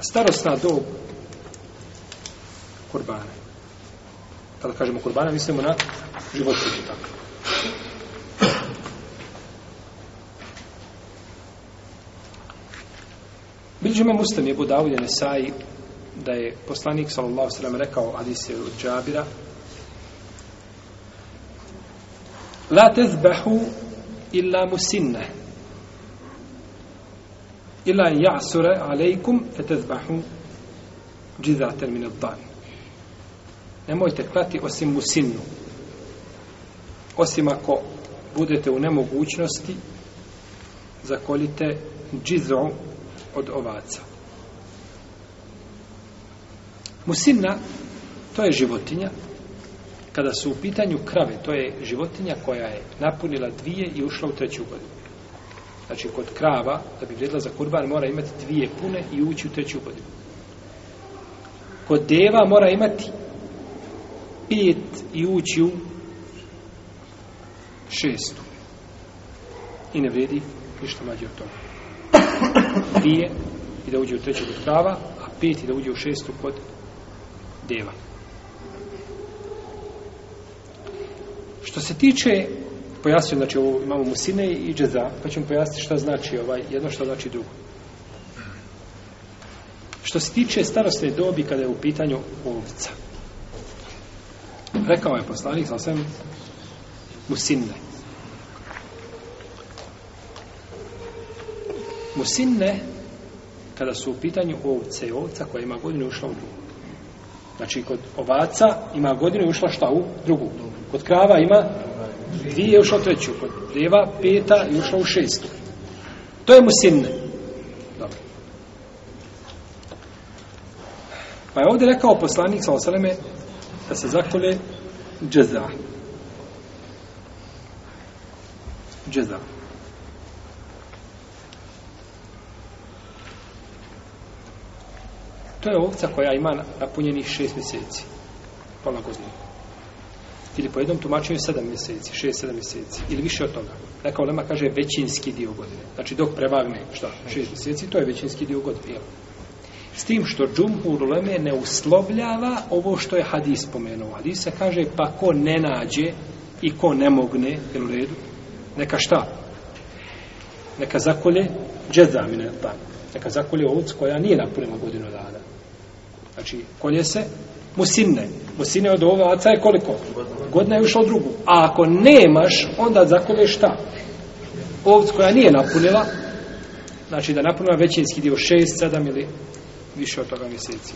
starostna dob kurbana. Kada kažemo kurbana, mislimo na životinje. Tako. Bilježi ima muslim je Budavulje Nesai da je poslanik sallallahu sallam rekao hadis je od Džabira La tezbahu illa musinne ila ja'sure alejkum fe tezbahu džizaten min dan nemojte klati osim musinnu osim ako budete u nemogućnosti zakolite džizu od ovaca. Musinna, to je životinja, kada su u pitanju krave, to je životinja koja je napunila dvije i ušla u treću godinu. Znači, kod krava, da bi vrijedila za kurban, mora imati dvije pune i ući u treću godinu. Kod deva mora imati pet i ući u šestu. I ne vredi ništa mađe od toga dvije i da uđe u treću kod krava, a pet i da uđe u šestu kod deva. Što se tiče, pojasnio, znači ovo imamo musine i džeza, pa ćemo pojasniti šta znači ovaj, jedno šta znači drugo. Što se tiče starostne dobi kada je u pitanju ovca. Rekao je poslanik, sam sam musinne. Musinne, kada su u pitanju ovce i ovca koja ima godinu ušla u drugu. Znači, kod ovaca ima godinu i ušla šta u drugu. Kod krava ima dvije ušla u treću. Kod deva peta i ušla u šestu. To je musinne. Dobro. Pa je ovdje rekao poslanik sa osaleme da se zakole džeza. Džeza. To je ovca koja ima napunjenih šest mjeseci. Pola godine. Ili po jednom tumačenju sedam mjeseci, šest, sedam mjeseci. Ili više od toga. Neka ulema kaže većinski dio godine. Znači dok prevagne šta, šest mjeseci, to je većinski dio godine. S tim što džumhur uleme ne uslovljava ovo što je hadis spomenuo. Hadis kaže pa ko ne nađe i ko ne mogne, jel u redu, neka šta? Neka zakolje džedzamine, neka zakolje ovc koja nije napunila godinu dana. Znači, kolje se musinne. Musinne od ovaca je koliko? Godina je ušla u drugu. A ako nemaš, onda zakolje šta? Ovc koja nije napunila, znači da napunila većinski dio 6, 7 ili više od toga mjeseci.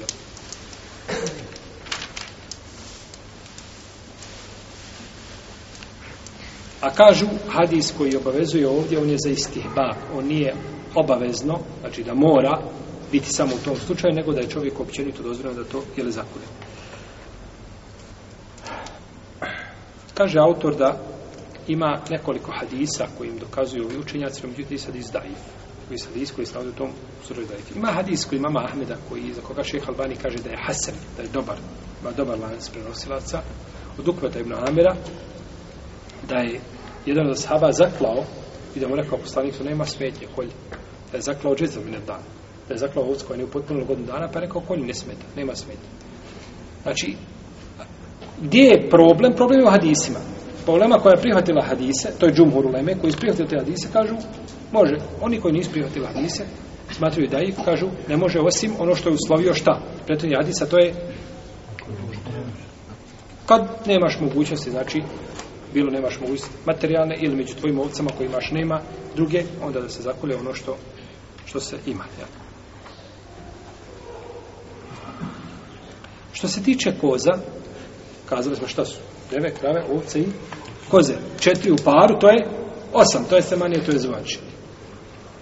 A kažu, hadis koji obavezuje ovdje, on je za istihbab. On nije obavezno, znači da mora biti samo u tom slučaju, nego da je čovjek općenito dozvoljeno da to je li Kaže autor da ima nekoliko hadisa kojim dokazuju ovi učenjaci, međutim sad izdaji. Koji sad hadis koji stavlja u tom suru. Ima hadis koji mama Ahmeda, koji za koga šeha Albani kaže da je Hasan, da je dobar, ima dobar lanac prenosilaca, od Ukvata ibn Amira, da je jedan od sahaba zaklao i da mu rekao poslanicu nema smetnje kolje da je zaklao džezom i dan da je zaklao ovcu koja nije upotpunila godinu dana pa je rekao kolje ne smeta, nema smetnje. znači gdje je problem? problem je u hadisima problema koja je prihvatila hadise to je džumhur uleme koji prihvatili te hadise kažu može, oni koji nisu prihvatili hadise smatruju da ih kažu ne može osim ono što je uslovio šta Pretunje hadisa to je kad nemaš mogućnosti znači bilo nemaš mogućnosti materijalne ili među tvojim ovcama koji imaš nema druge, onda da se zakolje ono što što se ima. Ja. Što se tiče koza, kazali smo šta su? Deve, krave, ovce i koze. Četiri u paru, to je osam, to je semanije, to je zvač.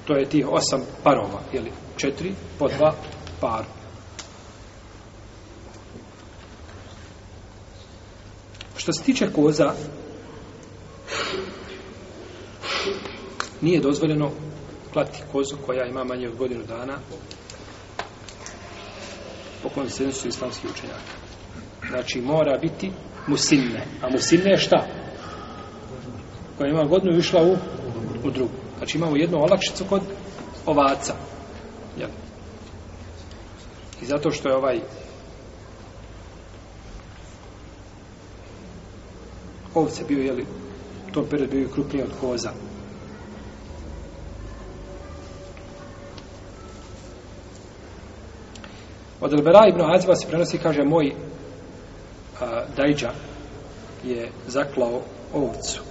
To je tih osam parova, jeli? Četiri po dva paru. Što se tiče koza, nije dozvoljeno klati kozu koja ima manje od godinu dana po konsensu islamskih učenjaka. Znači, mora biti musinne. A musinne je šta? Koja ima godinu i išla u, u drugu. Znači, imamo jednu olakšicu kod ovaca. Jel? I zato što je ovaj ovce bio, jeli, u tom periodu bio krupniji od koza. Od Elbera ibn Aziva se prenosi, kaže, moj a, dajđa je zaklao ovcu.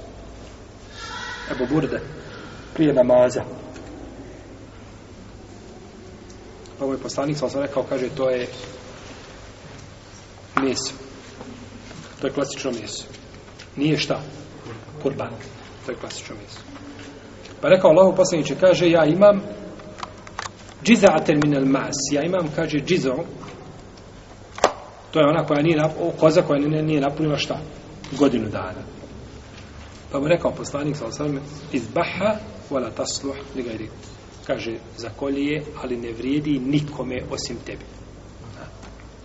Ebu Burde, prije namaza. Pa moj poslanik sam rekao, kaže, to je meso. To je klasično meso. Nije šta? Kurban. To je klasično meso. Pa rekao Allahu poslaniče, kaže, ja imam džiza'aten min al mas. Ja imam, kaže, džizo. To je ona koja nije, koza koja nije, nije napunila šta? Godinu dana. Pa mu rekao poslanik, sa osvrame, izbaha, wala tasluh, li Kaže, za kolije, ali ne vrijedi nikome osim tebi.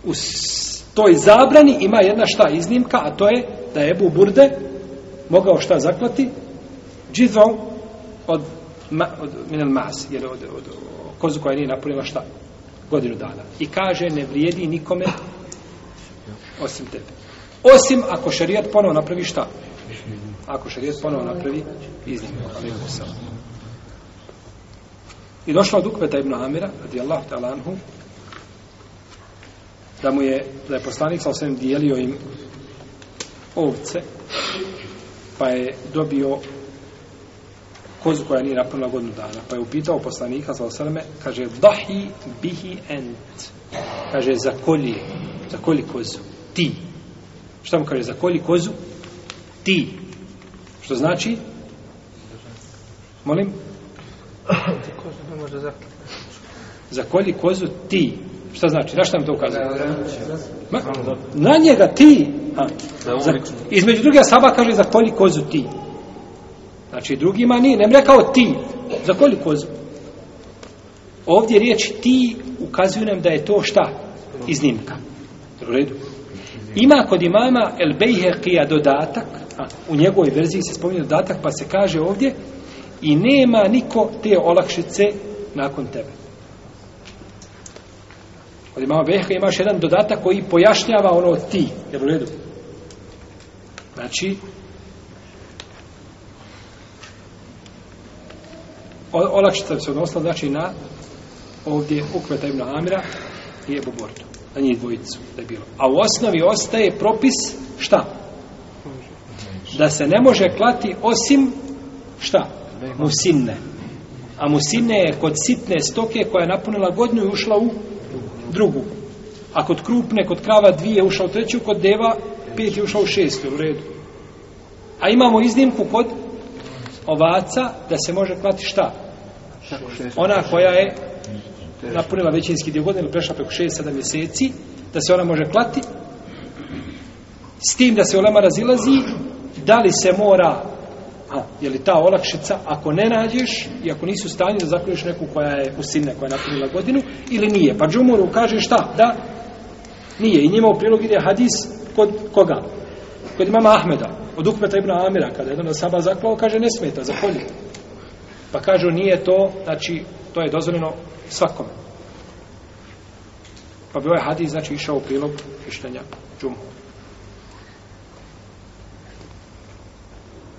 U toj zabrani ima jedna šta iznimka, a to je da je Ebu Burde mogao šta zaklati? Džizom od, ma, od minel mas, jer od, od, od kozu koja nije napunila šta? Godinu dana. I kaže, ne vrijedi nikome osim tebe. Osim ako šarijat ponovo napravi šta? Ako šarijat ponovo napravi iznimku. I došla od Ukveta ibn Amira, radijallahu ta'ala anhu, da mu je, da je poslanik sa osvijem dijelio im ovce, pa je dobio kozu koja nije napunila godinu dana. Pa je upitao poslanika sa osrme, kaže, dahi bihi ent. Kaže, za kolje, za kozu? Ti. Šta mu kaže, Zakolji kozu? Ti. Što znači? Molim? Zakolji kozu ti. Šta znači? Na šta nam to ukazuje? Ma, na njega ti. A, za, između druge saba kaže za kolji kozu ti. Znači drugima nije. Nem rekao ti. Za kolji kozu? Ovdje riječ ti ukazuju nam da je to šta? Iznimka. U redu. Ima kod imama El Bejheqija dodatak, a, u njegovoj verziji se spominje dodatak, pa se kaže ovdje, i nema niko te olakšice nakon tebe. Kod imama Bejheqija imaš jedan dodatak koji pojašnjava ono ti. Jer u redu. Znači, olakšica se odnosila znači na ovdje ukveta ibn Amira i Ebu Bordu. Na njih dvojicu da je bilo. A u osnovi ostaje propis šta? Da se ne može klati osim šta? Musinne. A musinne je kod sitne stoke koja je napunila godinu i ušla u drugu. A kod krupne, kod krava dvije ušao u treću, kod deva pet je ušao u šestu, u redu. A imamo iznimku kod ovaca da se može klati šta? Ona koja je napunila većinski dio godine, prešla preko 6-7 mjeseci, da se ona može klati, s tim da se olema razilazi, da li se mora A, je li ta olakšica, ako ne nađeš i ako nisu stanji da zakljuješ neku koja je u sinne, koja je napunila godinu, ili nije. Pa džumoru kaže šta? Da, nije. I njima u prilog ide hadis kod koga? Kod imama Ahmeda, od Ukmeta ibn Amira, kada jedan od saba zaklao, kaže ne smeta, zakolje. Pa kažu nije to, znači, to je dozvoljeno svakome. Pa bi ovaj hadis, znači, išao u prilog mišljenja džumhura.